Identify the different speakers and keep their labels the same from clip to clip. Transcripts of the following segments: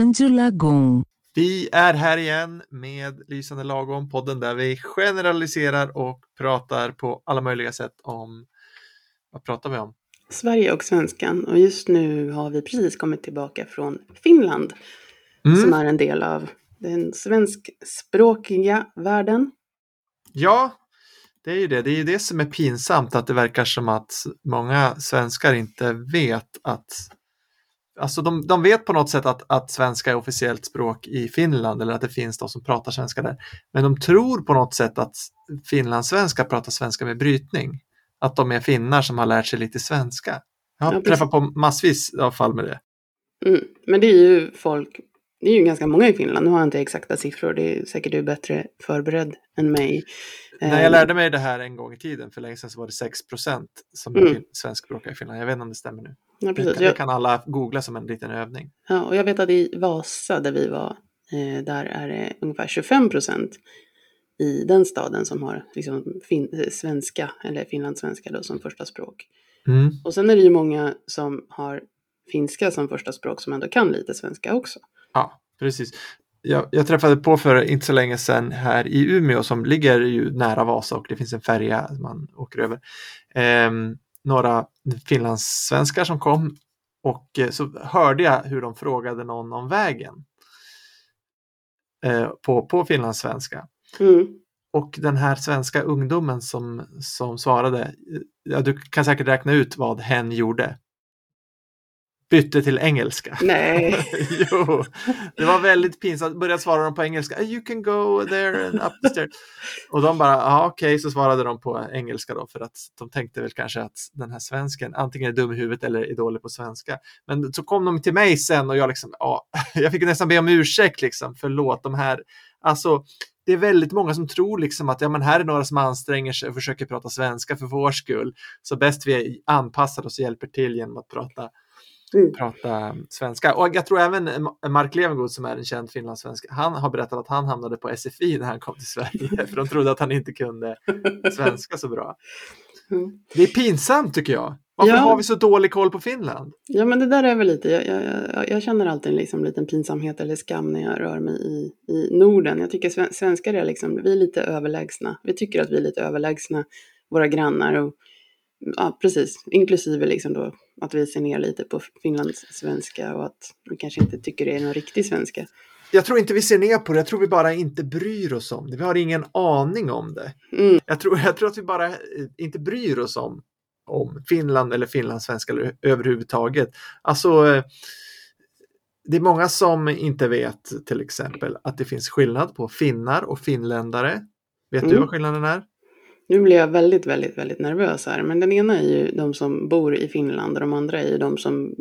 Speaker 1: Lysande lagom.
Speaker 2: Vi är här igen med Lysande lagom, podden där vi generaliserar och pratar på alla möjliga sätt om, vad pratar vi om?
Speaker 3: Sverige och svenskan. Och just nu har vi precis kommit tillbaka från Finland.
Speaker 2: Mm.
Speaker 3: Som är en del av den svenskspråkiga världen.
Speaker 2: Ja, det är ju det. Det är ju det som är pinsamt, att det verkar som att många svenskar inte vet att Alltså de, de vet på något sätt att, att svenska är officiellt språk i Finland eller att det finns de som pratar svenska där. Men de tror på något sätt att finlandssvenskar pratar svenska med brytning. Att de är finnar som har lärt sig lite svenska. Jag har
Speaker 3: Ja,
Speaker 2: träffat på massvis av fall med det.
Speaker 3: Mm. Men det är ju folk, det är ju ganska många i Finland. Nu har jag inte exakta siffror, det är säkert du bättre förberedd än mig.
Speaker 2: När jag
Speaker 3: Eh,
Speaker 2: lärde mig det här en gång i tiden, för länge sedan, så var det 6% som är
Speaker 3: Mm.
Speaker 2: svenskspråkiga i Finland. Jag vet inte om det stämmer nu.
Speaker 3: Ja,
Speaker 2: Det kan, det kan alla googla som en liten övning.
Speaker 3: ja, och jag vet att i Vasa där vi var, eh, där är det ungefär 25 procent i den staden som har liksom, fin, svenska, eller finlandssvenska då, som första språk.
Speaker 2: Mm.
Speaker 3: Och sen är det ju många som har finska som första språk som ändå kan lite svenska också.
Speaker 2: Ja, precis. Jag, jag träffade på för inte så länge sedan här i Umeå som ligger ju nära Vasa och det finns en färja man åker över. Ehm, några finlandssvenskar som kom och eh, så hörde jag hur de frågade någon om vägen. Eh, på, på finlandssvenska.
Speaker 3: Mm.
Speaker 2: Och den här svenska ungdomen som, som svarade, eh, ja, du kan säkert räkna ut vad hen gjorde. Bytte till engelska.
Speaker 3: Nej.
Speaker 2: jo, det var väldigt pinsamt. Började svara dem på engelska. You can go there and up the stairs. Och de bara, ja okej, så svarade de på engelska då för att de tänkte väl kanske att den här svensken antingen är dum i huvudet eller är dålig på svenska. Men så kom de till mig sen och jag liksom, ja, jag fick nästan be om ursäkt liksom, förlåt de här, alltså det är väldigt många som tror liksom att ja, men här är några som anstränger sig och försöker prata svenska för vår skull. Så bäst vi anpassar oss och hjälper till genom att prata
Speaker 3: Mm.
Speaker 2: prata svenska. Och jag tror även Ma- Mark Levengood som är en känd finlandssvensk, han har berättat att han hamnade på SFI när han kom till Sverige för de trodde att han inte kunde svenska så bra.
Speaker 3: Mm.
Speaker 2: Det är pinsamt tycker jag. Varför
Speaker 3: Ja.
Speaker 2: har vi så dålig koll på Finland?
Speaker 3: Ja men det där är väl lite, jag, jag, jag, jag känner alltid liksom en liten pinsamhet eller skam när jag rör mig i, i Norden. Jag tycker sven- svenskar är liksom, vi är lite överlägsna. Vi tycker att vi är lite överlägsna våra grannar och ja precis, inklusive liksom då att vi ser ner lite på Finlands svenska och att vi kanske inte tycker det är någon riktig svenska.
Speaker 2: Jag tror inte vi ser ner på det, jag tror vi bara inte bryr oss om det. Vi har ingen aning om det.
Speaker 3: Mm,
Speaker 2: Jag tror, jag tror att vi bara eh, inte bryr oss om, om Finland eller finlandssvenska eller överhuvudtaget. Alltså, eh, det är många som inte vet till exempel att det finns skillnad på finnar och finländare. Vet du
Speaker 3: Mm.
Speaker 2: vad skillnaden är?
Speaker 3: Nu blir jag väldigt, väldigt, väldigt nervös här. Men den ena är ju de som bor i Finland och de andra är ju de som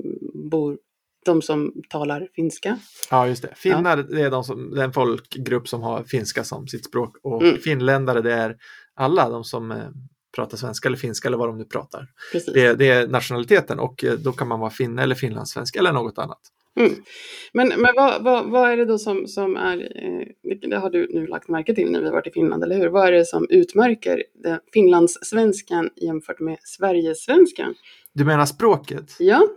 Speaker 3: bor, de som talar finska.
Speaker 2: Ja, just det. Finnar det är de som, det är en folkgrupp som har finska som sitt språk och
Speaker 3: Mm.
Speaker 2: finländare det är alla de som eh, pratar svenska eller finska eller vad de nu pratar.
Speaker 3: Precis.
Speaker 2: Det, det är nationaliteten och eh, då kan man vara finne eller finlandssvensk eller något annat.
Speaker 3: Mm. Men, men vad, vad, vad är det då som, som är, eh, det har du nu lagt märke till när vi varit i Finland, eller hur? Vad är det som utmärker finlandssvenskan jämfört med Sverigesvenskan?
Speaker 2: Du menar språket?
Speaker 3: Ja,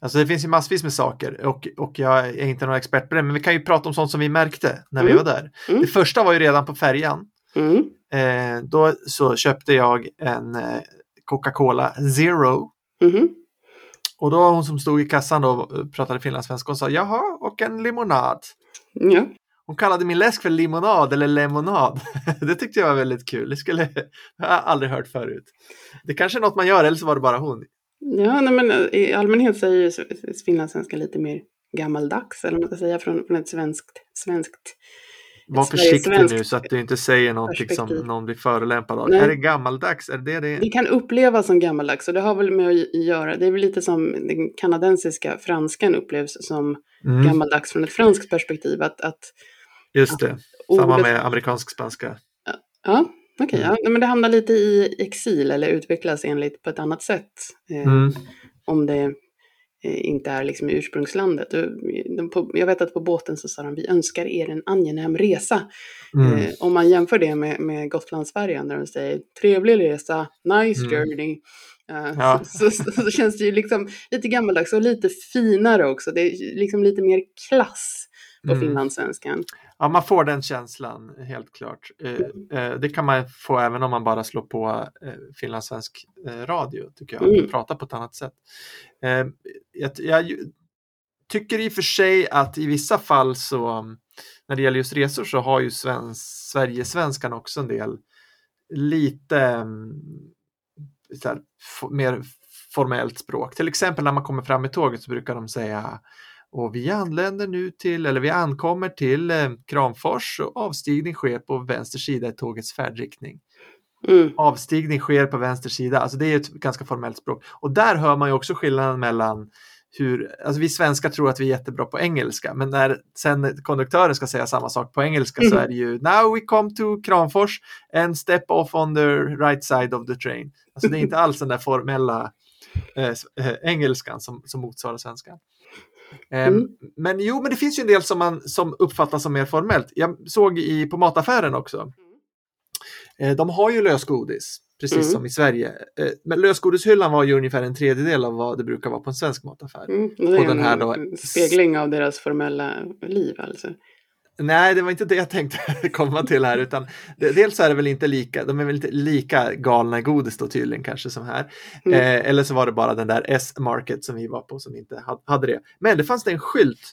Speaker 2: Alltså det finns ju massvis med saker och, och jag är inte någon expert på det, men vi kan ju prata om sånt som vi märkte när vi
Speaker 3: Mm.
Speaker 2: var där.
Speaker 3: Mm.
Speaker 2: Det första var ju redan på färjan.
Speaker 3: mm.
Speaker 2: Eh, då så köpte jag en eh, Coca-Cola Zero
Speaker 3: mhm.
Speaker 2: Och då hon som stod i kassan då och pratade finlandssvenska och sa jaha och en limonad.
Speaker 3: ja.
Speaker 2: Hon kallade min läsk för limonad eller lemonad. det tyckte jag var väldigt kul. Det skulle har jag aldrig hört förut. Det kanske är något man gör eller så var det bara hon.
Speaker 3: ja nej, men eh, i allmänhet så är ju s- finlandssvenska lite mer gammaldags, eller vad man ska säga, från, från ett svenskt, svenskt
Speaker 2: Var försiktig nu så att du inte säger någonting som någon blir förolämpad av.
Speaker 3: Nej.
Speaker 2: Är det gammaldags? Är det det?
Speaker 3: Det kan upplevas som gammaldags och det har väl med att göra, det är väl lite som den kanadensiska franskan upplevs som
Speaker 2: Mm,
Speaker 3: gammaldags från ett franskt perspektiv. Att, att
Speaker 2: just det. Samma
Speaker 3: ordet-
Speaker 2: med amerikansk spanska.
Speaker 3: Ja, okej.
Speaker 2: Mm.
Speaker 3: ja, men det hamnar lite i exil eller utvecklas enligt på ett annat sätt. Eh,
Speaker 2: Mm.
Speaker 3: Om det inte är liksom i ursprungslandet. På, jag vet att på båten så sa de vi önskar er en angenäm resa.
Speaker 2: Mm.
Speaker 3: Eh, om man jämför det med, med Gotlandsfärjan där de säger trevlig resa, nice
Speaker 2: Mm.
Speaker 3: journey.
Speaker 2: Ja.
Speaker 3: så, så, så känns det ju liksom lite gammaldags och lite finare också. Det är liksom lite mer klass på
Speaker 2: Mm.
Speaker 3: finlandssvenskan.
Speaker 2: Ja, man får den känslan helt klart. Eh, eh, det kan man få även om man bara slår på eh, finlandssvensk radio, tycker jag.
Speaker 3: Mm.
Speaker 2: Mm. Pratar på ett annat sätt. Jag, jag tycker i och för sig att i vissa fall så, när det gäller just resor så har ju svensk, Sverigesvenskan också en del lite så här, mer formellt språk. Till exempel när man kommer fram med tåget så brukar de säga och vi anländer nu till, eller vi ankommer till eh, Kramfors och avstigning sker på vänster sida i tågets färdriktning.
Speaker 3: Mm.
Speaker 2: Avstigning sker på vänster sida, alltså det är ett ganska formellt språk. Och där hör man ju också skillnaden mellan hur, alltså vi svenskar tror att vi är jättebra på engelska, men när sen konduktören ska säga samma sak på engelska så
Speaker 3: Mm.
Speaker 2: är det ju Now we come to Kramfors and step off on the right side of the train. Alltså det är inte alls den där formella eh, eh, engelskan som, som motsvarar svenskan. Eh,
Speaker 3: Mm.
Speaker 2: Men jo, men det finns ju en del som man som uppfattas som mer formellt. Jag såg i, på mataffären också. Eh, de har ju lösgodis, precis
Speaker 3: Mm.
Speaker 2: som i Sverige. Eh, men lösgodishyllan var ju ungefär en tredjedel av vad det brukar vara på en svensk mataffär.
Speaker 3: Mm. Det är
Speaker 2: den här
Speaker 3: en
Speaker 2: då-
Speaker 3: spegling av deras formella liv alltså.
Speaker 2: Nej, det var inte det jag tänkte komma till här, utan dels är det väl inte lika, de är väl inte lika galna i godis då tydligen kanske som här.
Speaker 3: Mm.
Speaker 2: Eh, eller så var det bara den där S-market som vi var på som inte ha- hade det. Men det fanns det en skylt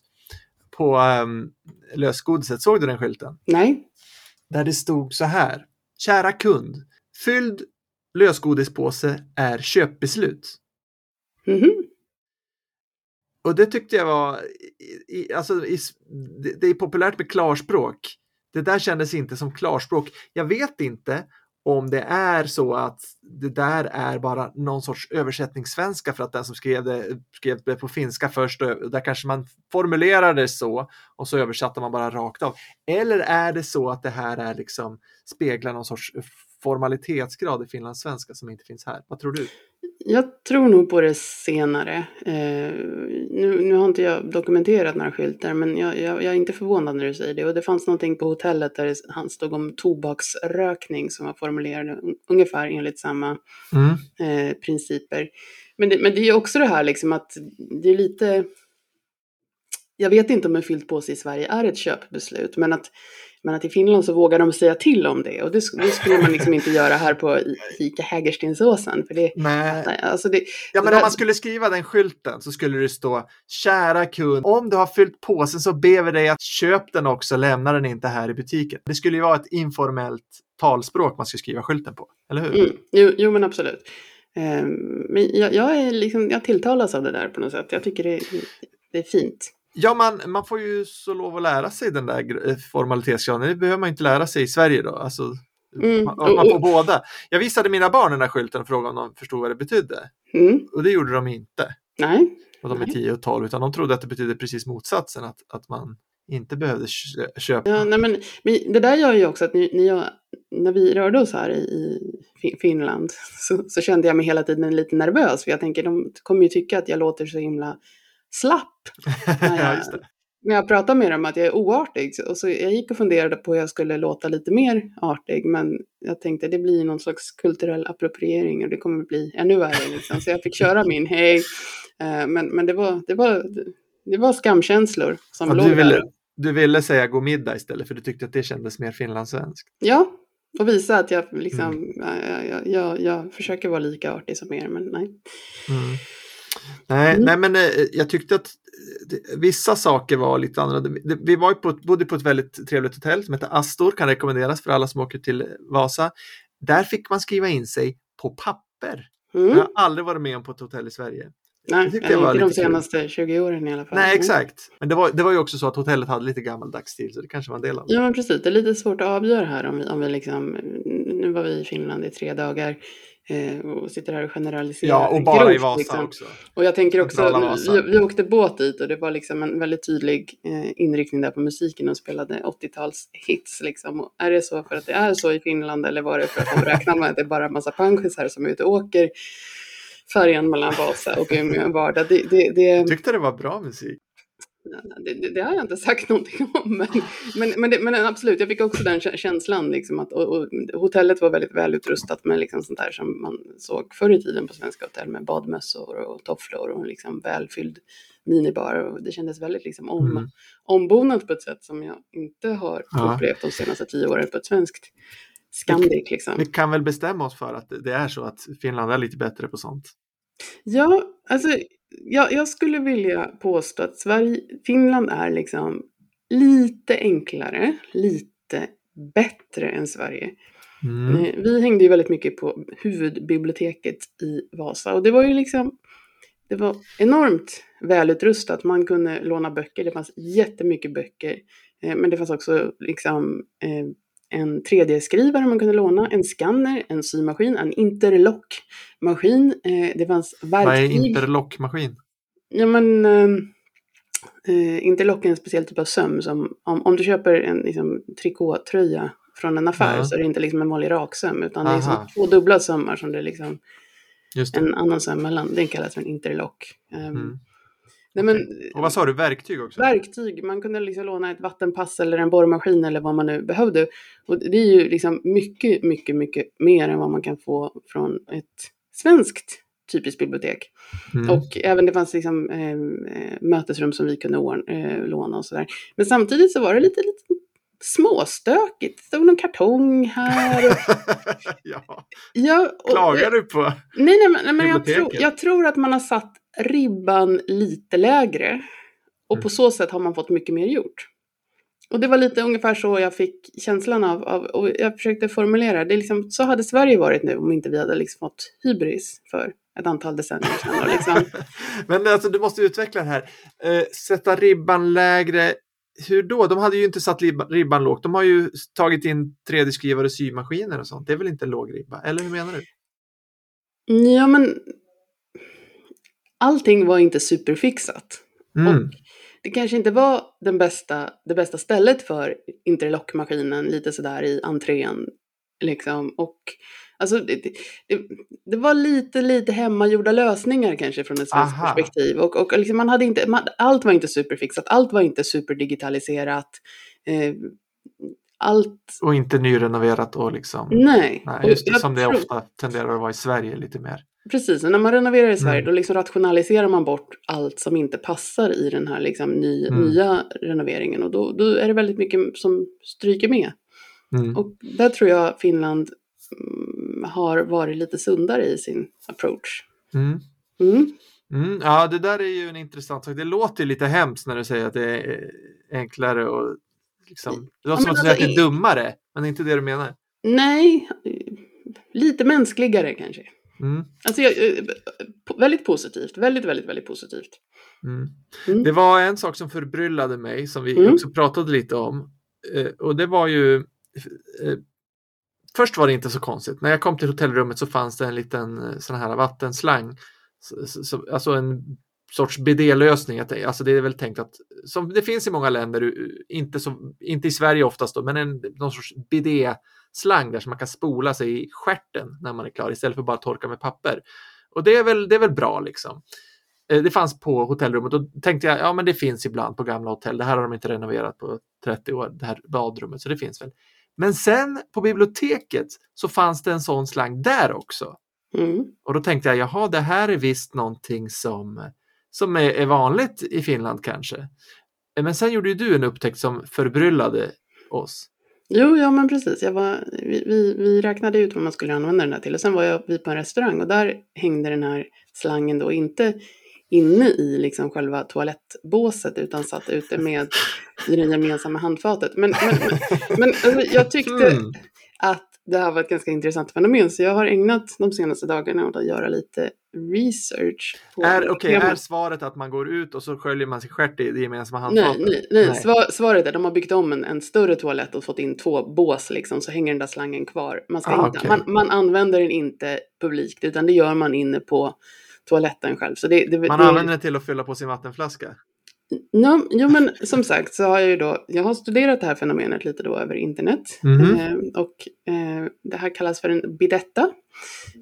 Speaker 2: på um, lösgodiset, såg du den skylten?
Speaker 3: Nej.
Speaker 2: Där det stod så här. Kära kund, fylld lösgodispåse är köpbeslut.
Speaker 3: Mhm.
Speaker 2: Och det tyckte jag var, i, i, alltså, i, det, det är populärt med klarspråk. Det där kändes inte som klarspråk. Jag vet inte om det är så att det där är bara någon sorts översättningssvenska för att den som skrev det skrev det på finska först och där kanske man formulerar det så och så översatte man bara rakt av. Eller är det så att det här är liksom speglar någon sorts formalitetsgrad i finlandssvenska som inte finns här? Vad tror du?
Speaker 3: Jag tror nog på det senare. Eh, nu, nu har inte jag dokumenterat några skyltar, men jag, jag, jag är inte förvånad när du säger det. Och det fanns någonting på hotellet där han stod om tobaksrökning som var formulerade un- ungefär enligt samma
Speaker 2: Mm.
Speaker 3: eh, principer. Men det, men det är också det här liksom att det är lite... Jag vet inte om en fylld påse i Sverige är ett köpbeslut, men att, men att i Finland så vågar de säga till om det. Och det, det skulle man liksom inte göra här på Ica Hägerstensåsen. För det,
Speaker 2: Nej.
Speaker 3: nej, alltså det,
Speaker 2: Ja, men
Speaker 3: där-
Speaker 2: om man skulle skriva den skylten så skulle det stå Kära kund, om du har fyllt påsen så ber vi dig att köp den också, lämna den inte här i butiken. Det skulle ju vara ett informellt talspråk man skulle skriva skylten på, eller hur?
Speaker 3: Mm, jo, jo, men absolut. Ehm, men jag, jag, är liksom, jag tilltalas av det där på något sätt. Jag tycker det, det är fint.
Speaker 2: Ja, man, man får ju så lov att lära sig den där gr- formalitetsgraden. Det behöver man inte lära sig i Sverige då. Alltså,
Speaker 3: Mm,
Speaker 2: man,
Speaker 3: och-
Speaker 2: man får
Speaker 3: och-
Speaker 2: båda. Jag visade mina barn den där skylten och frågade om de förstod vad det betydde.
Speaker 3: Mm,
Speaker 2: Och det gjorde de inte.
Speaker 3: nej,
Speaker 2: Och de är
Speaker 3: Nej.
Speaker 2: 10 och 12, utan de trodde att det betydde precis motsatsen. Att, att man inte behövde kö- köpa.
Speaker 3: ja, nej men, men det där gör ju också att ni, ni, jag- när vi rörde oss här i, i Fin- Finland så, så kände jag mig hela tiden lite nervös. För jag tänker, de kommer ju tycka att jag låter så himla slapp när
Speaker 2: ja,
Speaker 3: jag, när jag pratar med dem, att jag är oartig. Och så jag gick och funderade på hur jag skulle låta lite mer artig, men jag tänkte det blir någon slags kulturell appropriering och det kommer bli ännu värre. Liksom. Så jag fick köra min hej. Eh, Men, men det, var, det, var, det var skamkänslor som
Speaker 2: Ja,
Speaker 3: låg
Speaker 2: du,
Speaker 3: där.
Speaker 2: ville, du ville säga god middag istället för du tyckte att det kändes mer finlandssvenskt.
Speaker 3: Ja, och visa att jag liksom,
Speaker 2: Mm.
Speaker 3: jag, jag, jag, jag försöker vara lika artig som er, men nej.
Speaker 2: Mm. Nej,
Speaker 3: Mm.
Speaker 2: nej, men eh, jag tyckte att eh, det, vissa saker var lite annorlunda. Vi var på, ett- bodde på ett väldigt trevligt hotell som heter Astor, kan rekommenderas för alla som åker till Vasa. Där fick man skriva in sig på papper.
Speaker 3: Mm.
Speaker 2: Jag har aldrig varit med om på ett hotell i Sverige.
Speaker 3: nej,
Speaker 2: det
Speaker 3: inte de
Speaker 2: lite kul.
Speaker 3: senaste 20 åren i alla fall.
Speaker 2: Nej,
Speaker 3: Mm.
Speaker 2: exakt. Men det var, det var ju också så att hotellet hade lite gammaldags stil, så det kanske var en del av det.
Speaker 3: Ja, men precis. Det är lite svårt att avgöra här om vi, om vi liksom, nu var vi i Finland i tre dagar och sitter här och generaliserar.
Speaker 2: Ja, och bara i
Speaker 3: grovt,
Speaker 2: Vasa
Speaker 3: liksom.
Speaker 2: också.
Speaker 3: Och jag tänker också, vi, vi åkte båt dit och det var liksom en väldigt tydlig eh, inriktning där på musiken och spelade 80-tals hits liksom. Och är det så för att det är så i Finland eller var det för att de räknar med att det är bara en massa panschisar som är ute och åker färjan mellan Vasa och Umeå en vardag? Det, det, det,
Speaker 2: Jag tyckte det var bra musik.
Speaker 3: Det, det, det, har jag inte sagt någonting om. Men, men, men, det, men absolut, jag fick också den känslan. Liksom att, och, och, hotellet var väldigt välutrustat med liksom sånt där som man såg förr i tiden på svenska hotell med badmössor och tofflor och liksom välfylld minibar. Och det kändes väldigt liksom om, mm. ombonat på ett sätt som jag inte har ja. upplevt de senaste tio åren på ett svenskt Scandic. Liksom.
Speaker 2: Vi kan väl bestämma oss för att det är så att Finland är lite bättre på sånt.
Speaker 3: Ja, alltså jag, jag skulle vilja påstå att Sverige, Finland är liksom lite enklare, lite bättre än Sverige. Mm. Eh, vi hängde ju väldigt mycket på huvudbiblioteket i Vasa och det var ju liksom det var enormt välutrustat. Man kunde låna böcker, det fanns jättemycket böcker. Eh, men det fanns också liksom eh, en 3D-skrivare man kunde låna, en skanner, en symaskin, en interlockmaskin. Eh, det fanns verktyg. Vad
Speaker 2: är interlockmaskin?
Speaker 3: Ja men ehm, eh, interlock är en speciell typ av söm som om, om du köper en liksom, trikåtröja från en affär ja. så är det inte liksom en vanlig raksöm utan Aha. det är som två dubbla sömmar som det är liksom en annan söm mellan. Den kallas för en interlock. Um, mm.
Speaker 2: Nej, men, och vad sa du, verktyg också?
Speaker 3: Verktyg, man kunde liksom låna ett vattenpass eller en borrmaskin eller vad man nu behövde. Och det är ju liksom mycket, mycket, mycket mer än vad man kan få från ett svenskt typiskt bibliotek. Mm. Och även det fanns liksom eh, mötesrum som vi kunde ordna, eh, låna och sådär. Men samtidigt så var det lite, lite småstökigt. Det stod någon kartong här. Och...
Speaker 2: ja. ja och, Klagar du på
Speaker 3: Nej, nej, men, men jag, tror, jag tror att man har satt ribban lite lägre. Och mm. på så sätt har man fått mycket mer gjort. Och det var lite ungefär så jag fick känslan av, av och jag försökte formulera det. Liksom, så hade Sverige varit nu om inte vi hade liksom fått hybris för ett antal decennier sedan. Liksom.
Speaker 2: Men alltså, du måste utveckla det här. Eh, sätta ribban lägre. Hur då? De hade ju inte satt ribban lågt. De har ju tagit in 3D-skrivare och symaskiner och sånt. Det är väl inte låg ribba? Eller hur menar du?
Speaker 3: Ja, men allting var inte superfixat. Mm. Och det kanske inte var den bästa, det bästa stället för interlockmaskinen lite sådär i entrén. Liksom. Och alltså, det, det, det, var lite, lite hemmagjorda lösningar kanske från ett svenskt Aha. perspektiv. Och, och liksom man hade inte, man, allt var inte superfixat, allt var inte superdigitaliserat. Eh, allt...
Speaker 2: Och inte nyrenoverat och liksom...
Speaker 3: Nej.
Speaker 2: Nej just det, som det ofta tenderar att vara i Sverige lite mer.
Speaker 3: Precis, och när man renoverar i Sverige mm. då liksom rationaliserar man bort allt som inte passar i den här liksom ny, mm. nya renoveringen och då, då, är det väldigt mycket som stryker med. Mm. Och där tror jag Finland mm, har varit lite sundare i sin approach.
Speaker 2: Mm. Mm. Ja, det där är ju en intressant sak. Det låter lite hemskt när du säger att det är enklare och liksom, det låter som att du säger att det är dummare, men det är inte det du menar.
Speaker 3: Nej, lite mänskligare kanske. Mm. Alltså, jag, eh, väldigt positivt, väldigt, väldigt, väldigt positivt.
Speaker 2: Mm. Mm. Det var en sak som förbryllade mig som vi mm. också pratade lite om. Eh, och det var ju eh, Först var det inte så konstigt. När jag kom till hotellrummet så fanns det en liten sån här vattenslang. Så, så, alltså en sorts bidélösning. Alltså det är väl tänkt att, som det finns i många länder, inte, så, inte i Sverige oftast då, men en, någon sorts bidé slang där som man kan spola sig i skärten när man är klar istället för bara torka med papper. Och det är väl, det är väl bra liksom. Eh, det fanns på hotellrummet och då tänkte jag, ja men det finns ibland på gamla hotell. Det här har de inte renoverat på 30 år, det här badrummet, så det finns väl. Men sen på biblioteket så fanns det en sån slang där också. Mm. Och då tänkte jag, jaha, det här är visst någonting som, som är, är vanligt i Finland kanske. Men sen gjorde ju du en upptäckt som förbryllade oss.
Speaker 3: Jo, ja men precis. Jag var, vi, vi, vi räknade ut vad man skulle använda den här till och sen var jag vi på en restaurang och där hängde den här slangen då inte inne i liksom själva toalettbåset utan satt ute med i det gemensamma handfatet. Men, men, men, men alltså, jag tyckte mm. att det här var ett ganska intressant fenomen så jag har ägnat de senaste dagarna åt att göra lite research.
Speaker 2: Är, okay, är svaret att man går ut och så sköljer man sig stjärt i det gemensamma handfatet?
Speaker 3: Nej, nej, nej. Svar, svaret är att de har byggt om en, en, större toalett och fått in två bås liksom, så hänger den där slangen kvar. Man, ska ah, inte, okay. man, man, använder den inte publikt utan det gör man inne på toaletten själv. Så det, det,
Speaker 2: man
Speaker 3: det,
Speaker 2: använder den till att fylla på sin vattenflaska?
Speaker 3: No, jo, men som sagt så har jag ju då, jag har studerat det här fenomenet lite då över internet.
Speaker 2: Mhm.
Speaker 3: Eh, och eh, det här kallas för en bidetta,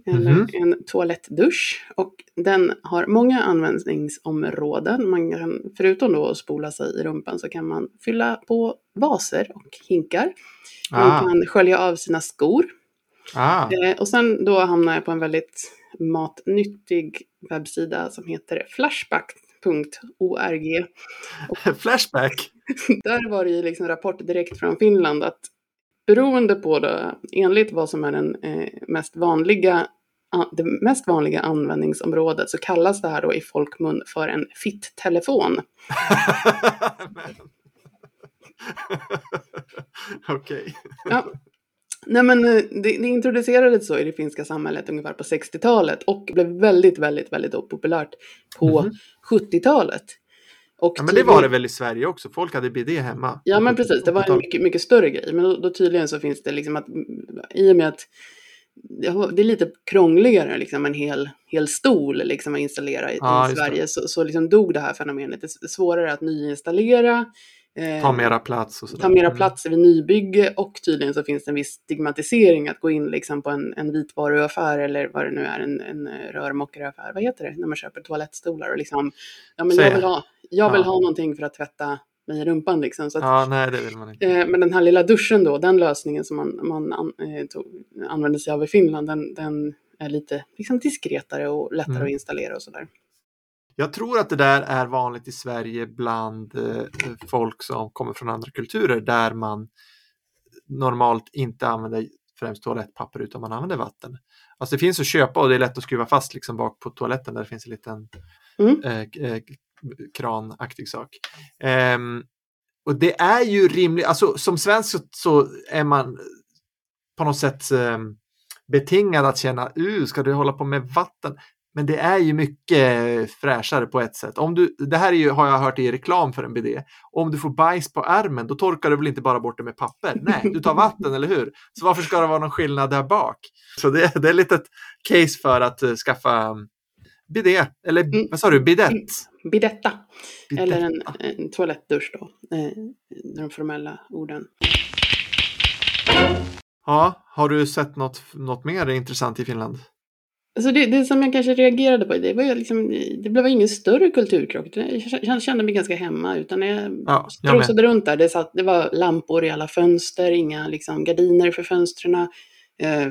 Speaker 3: eller
Speaker 2: Mhm.
Speaker 3: en toalettdusch. Och den har många användningsområden. Man kan, förutom då att spola sig i rumpan så kan man fylla på vaser och hinkar. Man
Speaker 2: Ah,
Speaker 3: kan skölja av sina skor.
Speaker 2: ah.
Speaker 3: Eh, och sen då hamnar jag på en väldigt matnyttig webbsida som heter flashback.org.
Speaker 2: Flashback.
Speaker 3: Där var det ju liksom rapport direkt från Finland att beroende på det, enligt vad som är den eh, mest vanliga det mest vanliga användningsområdet så kallas det här då i folkmun för en fitt-telefon.
Speaker 2: Okej.
Speaker 3: Ja. Nej men eh, det, det introducerades så i det finska samhället ungefär på 60-talet och blev väldigt, väldigt, väldigt då populärt på
Speaker 2: Mhm.
Speaker 3: 70-talet. Och
Speaker 2: Ja, men det var det väl i Sverige också? Folk hade bidé hemma.
Speaker 3: Ja men precis, det var en mycket, mycket större grej. Men då, då tydligen så finns det liksom att i och med att det är lite krångligare liksom en hel, hel stol liksom att installera i,
Speaker 2: det.
Speaker 3: Sverige så, så liksom dog det här fenomenet. Det är svårare att nyinstallera. Eh,
Speaker 2: Ta mera plats och sådär.
Speaker 3: ta mera
Speaker 2: Mm.
Speaker 3: plats vid nybygge och tydligen så finns det en viss stigmatisering att gå in liksom på en, en vitvaruaffär eller vad det nu är, en, en eh, rörmokaraffär. Vad heter det när man köper toalettstolar och liksom, ja men jag vill ha, jag vill
Speaker 2: Ja.
Speaker 3: ha någonting för att tvätta mig i rumpan liksom. Så att,
Speaker 2: Ja, nej det vill man inte.
Speaker 3: eh, men den här lilla duschen då, den lösningen som man, man an, eh, tog, använde sig av i Finland, den, den är lite liksom diskretare och lättare
Speaker 2: Mm.
Speaker 3: att installera och sådär.
Speaker 2: Jag tror att det där är vanligt i Sverige bland eh, folk som kommer från andra kulturer där man normalt inte använder främst toalettpapper utan man använder vatten. Alltså det finns att köpa och det är lätt att skruva fast liksom bak på toaletten där det finns en liten
Speaker 3: Mm.
Speaker 2: eh, eh, kranaktig sak. Ehm, och det är ju rimligt, alltså som svensk så, så är man på något sätt ehm, betingad att känna, uh, ska du hålla på med vatten? Men det är ju mycket fräschare på ett sätt. Om du, det här är ju, har jag hört i reklam för en bidé. Om du får bajs på armen, då torkar du väl inte bara bort det med papper? Nej, du tar vatten, eller hur? Så varför ska det vara någon skillnad där bak? Så det, det är lite ett case för att eh, skaffa um, bidé, eller
Speaker 3: Mm.
Speaker 2: vad sa du, bidett?
Speaker 3: Bidetta.
Speaker 2: Bidett.
Speaker 3: Eller en, en toalettdusch då, eh, de formella orden.
Speaker 2: Ja, har du sett något, något mer intressant i Finland?
Speaker 3: Alltså det, det som jag kanske reagerade på, det var liksom, det blev ingen större kulturkrock. Jag kände- mig ganska hemma, utan jag
Speaker 2: Ja,
Speaker 3: strosade runt där. Det, satt, det var lampor i alla fönster, inga liksom, gardiner för fönstren. Eh,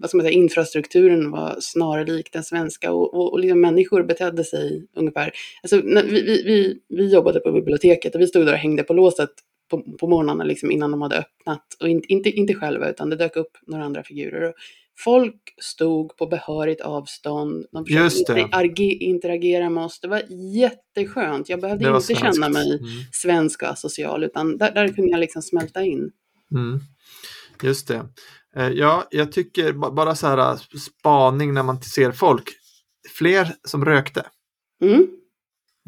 Speaker 3: vad ska man säga, infrastrukturen var snarlik den svenska och, och, och liksom människor betedde sig ungefär. Alltså, vi, vi, vi jobbade på biblioteket och vi stod där och hängde på låset på, på morgnarna liksom innan de hade öppnat. Och in, inte, inte själva, utan det dök upp några andra figurer. Folk stod på behörigt avstånd. De försökte interagera med oss. Det var jätteskönt. Jag behövde inte känna
Speaker 2: svenskt.
Speaker 3: mig
Speaker 2: Mm.
Speaker 3: svensk och asocial, utan där, där kunde jag liksom smälta in.
Speaker 2: Mm. Just det. Eh, Ja, jag tycker ba- bara så här eh, spaning när man ser folk. Fler som rökte
Speaker 3: Mm.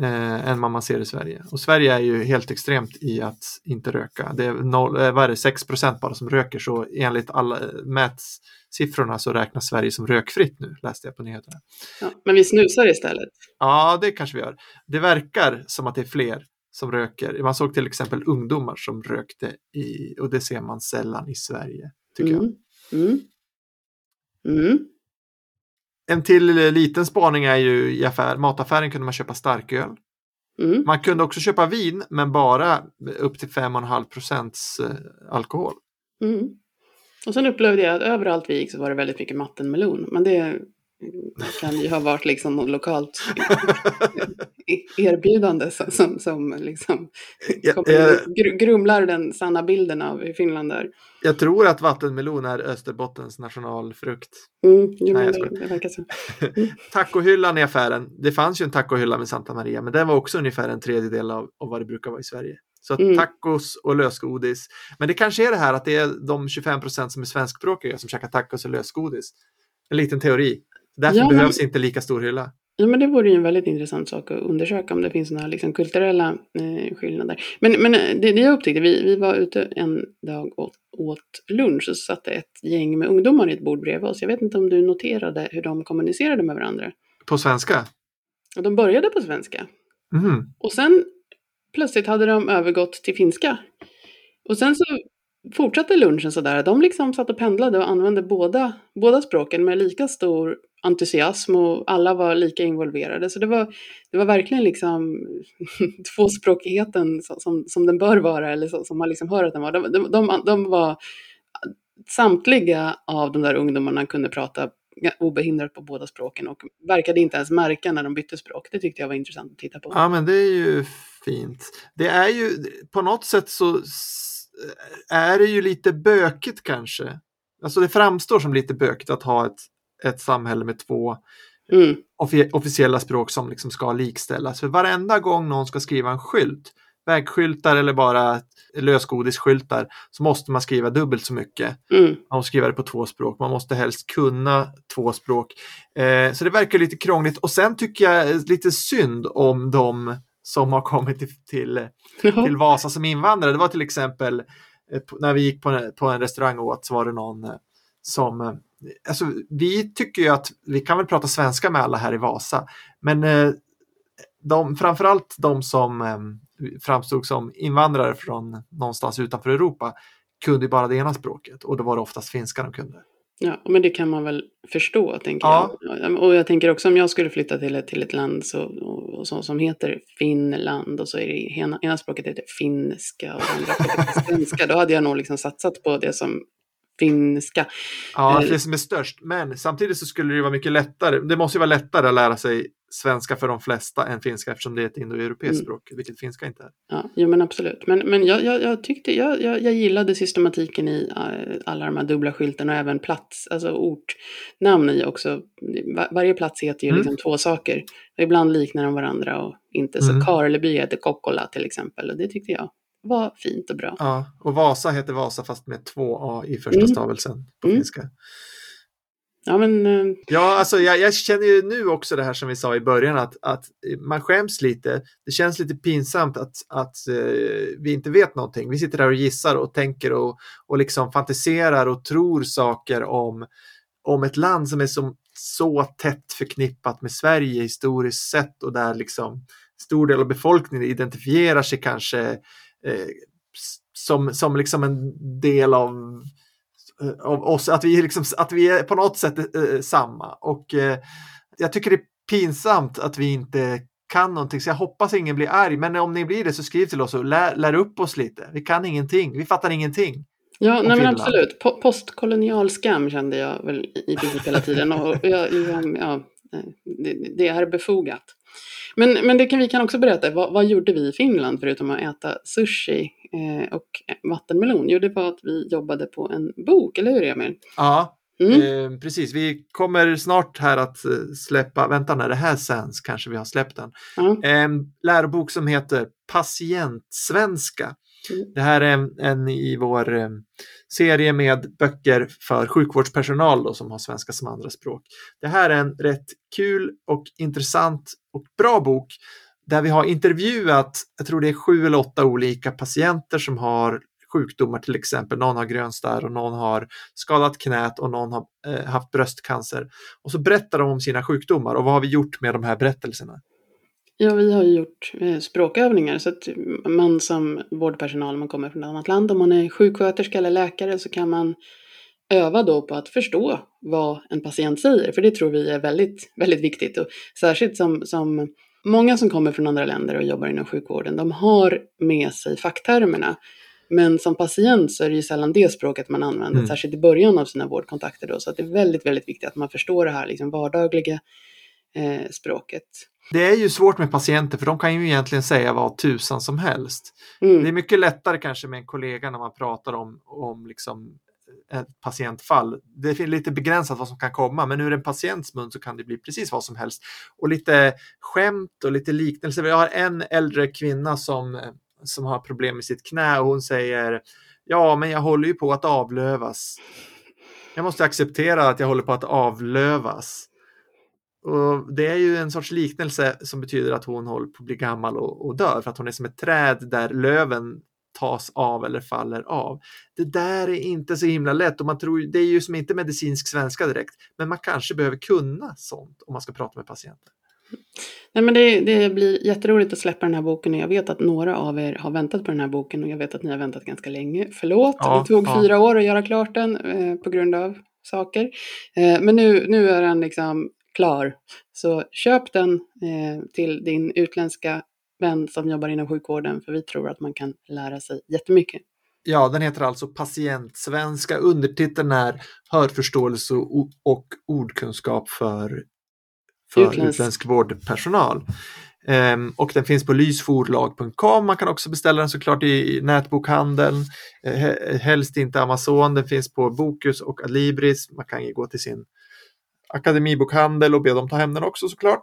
Speaker 2: Eh, än vad man ser i Sverige. Och Sverige är ju helt extremt i att inte röka. Det är, noll, eh, vad är det, 6% bara som röker. Så enligt alla eh, mätsiffrorna så räknas Sverige som rökfritt nu, läste jag på nyheterna.
Speaker 3: Ja, men vi snusar istället.
Speaker 2: Ja, det kanske vi gör. Det verkar som att det är fler som röker. Man såg till exempel ungdomar som rökte i, och det ser man sällan i Sverige, tycker jag.
Speaker 3: Mm. Mm.
Speaker 2: En till eh, liten spaning är ju i affär, mataffären kunde man köpa starköl.
Speaker 3: Mm.
Speaker 2: Man kunde också köpa vin, men bara upp till 5,5 procents eh, alkohol.
Speaker 3: Mm. Och sen upplevde jag att överallt vi gick så var det väldigt mycket mattenmelon. Men det kan ju ha varit liksom lokalt e- erbjudande som, som, som liksom
Speaker 2: Jag,
Speaker 3: grumlar den sanna bilden av hur Finland är.
Speaker 2: jag tror att vattenmelon är Österbottens nationalfrukt.
Speaker 3: Mm, jo,
Speaker 2: Nej,
Speaker 3: det, det verkar så.
Speaker 2: Tacohyllan i affären, det fanns ju en tacohylla med Santa Maria, men den var också ungefär en tredjedel av, av vad det brukar vara i Sverige. Så
Speaker 3: Mm.
Speaker 2: tacos och lösgodis. Men det kanske är det här att det är de 25 procent som är svenskspråkiga som käkar tacos och lösgodis. En liten teori. Därför
Speaker 3: Ja, men-
Speaker 2: behövs inte lika stor hylla.
Speaker 3: Ja, men det vore ju en väldigt intressant sak att undersöka om det finns några liksom, kulturella eh, skillnader. Men, men eh, det, det jag upptäckte, vi, vi var ute en dag och åt lunch och så satt ett gäng med ungdomar i ett bord bredvid oss. Jag vet inte om du noterade hur de kommunicerade med varandra.
Speaker 2: På svenska?
Speaker 3: Och de började på svenska.
Speaker 2: Mhm.
Speaker 3: Och sen plötsligt hade de övergått till finska. Och sen så fortsatte lunchen sådär. De liksom satt och pendlade och använde båda, båda språken med lika stor entusiasm och alla var lika involverade. Så det var, det var verkligen liksom tvåspråkigheten som, som, den bör vara eller som, som man liksom hör att den var. De, de, de, de var samtliga av de där ungdomarna kunde prata obehindrat på båda språken och verkade inte ens märka när de bytte språk. Det tyckte jag var intressant att titta på.
Speaker 2: Ja, men det är ju fint. Det är ju på något sätt så är det ju lite bökigt kanske. Alltså det framstår som lite bökigt att ha ett, ett samhälle med två
Speaker 3: Mm.
Speaker 2: offi- officiella språk som liksom ska likställas. För varenda gång någon ska skriva en skylt, vägskyltar eller bara lösgodisskyltar, så måste man skriva dubbelt så mycket.
Speaker 3: Mm.
Speaker 2: Man måste skriva det på två språk. Man måste helst kunna två språk. Eh, så det verkar lite krångligt. Och sen tycker jag lite synd om de som har kommit till, till, till Vasa som invandrare. Det var till exempel eh, när vi gick på en, på en restaurang och åt så var det någon eh, som eh, Alltså, vi tycker ju att vi kan väl prata svenska med alla här i Vasa, men eh, de, framförallt de som eh, framstod som invandrare från någonstans utanför Europa kunde ju bara det ena språket och då var det oftast finska de kunde.
Speaker 3: Ja, men det kan man väl förstå, tänker
Speaker 2: Ja.
Speaker 3: jag. Och jag tänker också om jag skulle flytta till ett, till ett land så, och, och så, som heter Finland och så är det ena, ena språket heter finska och andra språket svenska, då hade jag nog liksom satsat på det som finska.
Speaker 2: Ja,
Speaker 3: Eh.
Speaker 2: det som är störst. Men samtidigt så skulle det ju vara mycket lättare. Det måste ju vara lättare att lära sig svenska för de flesta än finska eftersom det är ett indoeuropeiskt
Speaker 3: Mm.
Speaker 2: språk, vilket finska inte är.
Speaker 3: Ja, jo men absolut. Men, men jag, jag, jag tyckte, jag, jag, jag gillade systematiken i eh, alla de här dubbla skyltarna och även plats, alltså ortnamn i också. Var, varje plats heter ju
Speaker 2: Mm.
Speaker 3: liksom två saker. Och ibland liknar de varandra och inte. Så
Speaker 2: Mm.
Speaker 3: Karleby heter Kokkola till exempel och det tyckte jag var fint och bra.
Speaker 2: Ja, och Vasa heter Vasa fast med två A i första
Speaker 3: Mm.
Speaker 2: stavelsen på
Speaker 3: Mm.
Speaker 2: finska.
Speaker 3: Ja men, eh,
Speaker 2: Ja, alltså jag, jag känner ju nu också det här som vi sa i början att, att man skäms lite. Det känns lite pinsamt att, att eh, vi inte vet någonting. Vi sitter där och gissar och tänker och, och liksom fantiserar och tror saker om, om ett land som är så, så tätt förknippat med Sverige historiskt sett och där liksom stor del av befolkningen identifierar sig kanske som, som liksom en del av eh, av oss, att vi, liksom, att vi är på något sätt eh, samma. Och eh, jag tycker det är pinsamt att vi inte kan någonting, så jag hoppas ingen blir arg. Men om ni blir det så skriv till oss och lär, lär upp oss lite. Vi kan ingenting, vi fattar ingenting.
Speaker 3: ja nej, men absolut. Po- postkolonial skam kände jag väl i princip hela tiden. Och, jag, jag, ja, eh, det, det är befogat. Men, men det kan, vi kan också berätta, vad, vad gjorde vi i Finland förutom att äta sushi eh, och vattenmelon? Jo, det var att vi jobbade på en bok, eller hur Emil?
Speaker 2: Ja,
Speaker 3: Mm.
Speaker 2: eh, precis. Vi kommer snart här att eh, släppa, vänta när det här sänds kanske vi har släppt den.
Speaker 3: Ja.
Speaker 2: En lärobok som heter Patientsvenska.
Speaker 3: Mm.
Speaker 2: Det här är en, en i vår eh, serie med böcker för sjukvårdspersonal då, som har svenska som andraspråk. Det här är en rätt kul och intressant och bra bok där vi har intervjuat, jag tror det är sju eller åtta olika patienter som har sjukdomar till exempel. Någon har grönstarr och någon har skadat knät och någon har eh, haft bröstcancer. Och så berättar de om sina sjukdomar och vad har vi gjort med de här berättelserna?
Speaker 3: Ja, vi har gjort eh, språkövningar så att man som vårdpersonal, om man kommer från ett annat land, om man är sjuksköterska eller läkare så kan man öva då på att förstå vad en patient säger, för det tror vi är väldigt, väldigt viktigt. Och särskilt som, som många som kommer från andra länder och jobbar inom sjukvården, de har med sig facktermerna. Men som patient så är det ju sällan det språket man använder,
Speaker 2: Mm.
Speaker 3: särskilt i början av sina vårdkontakter. Då, så att det är väldigt, väldigt viktigt att man förstår det här liksom vardagliga eh, språket.
Speaker 2: Det är ju svårt med patienter för de kan ju egentligen säga vad tusan som helst.
Speaker 3: Mm.
Speaker 2: Det är mycket lättare kanske med en kollega när man pratar om, om liksom ett patientfall. Det är lite begränsat vad som kan komma, men ur en patients mun så kan det bli precis vad som helst. Och lite skämt och lite liknelser. Jag har en äldre kvinna som, som har problem med sitt knä och hon säger Ja, men jag håller ju på att avlövas. Jag måste acceptera att jag håller på att avlövas. Och det är ju en sorts liknelse som betyder att hon håller på att bli gammal och, och dör för att hon är som ett träd där löven tas av eller faller av. Det där är inte så himla lätt och man tror det är ju som inte medicinsk svenska direkt, men man kanske behöver kunna sånt om man ska prata med patienter.
Speaker 3: Nej, men det, det blir jätteroligt att släppa den här boken och jag vet att några av er har väntat på den här boken och jag vet att ni har väntat ganska länge. Förlåt,
Speaker 2: Ja,
Speaker 3: det tog
Speaker 2: ja.
Speaker 3: fyra år att göra klart den eh, på grund av saker. Eh, men nu, nu är den liksom klar. Så köp den eh, till din utländska vän som jobbar inom sjukvården för vi tror att man kan lära sig jättemycket.
Speaker 2: Ja, den heter alltså Patientsvenska. Undertiteln är Hörförståelse och, och ordkunskap för, för
Speaker 3: Utländsk.
Speaker 2: utländsk vårdpersonal. Ehm, och den finns på lysforlag.com. Man kan också beställa den såklart i nätbokhandeln. Eh, he- helst inte Amazon. Den finns på Bokus och Adlibris. Man kan gå till sin akademibokhandel och be dem ta hem den också såklart.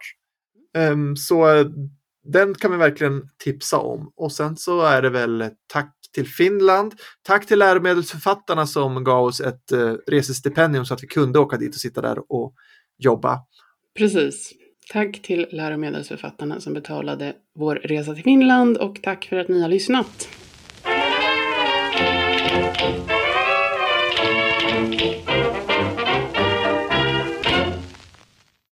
Speaker 2: Ehm, så den kan vi verkligen tipsa om. Och sen så är det väl tack till Finland. Tack till läromedelsförfattarna som gav oss ett eh, resestipendium så att vi kunde åka dit och sitta där och jobba.
Speaker 3: Precis. Tack till läromedelsförfattarna som betalade vår resa till Finland och tack för att ni har lyssnat.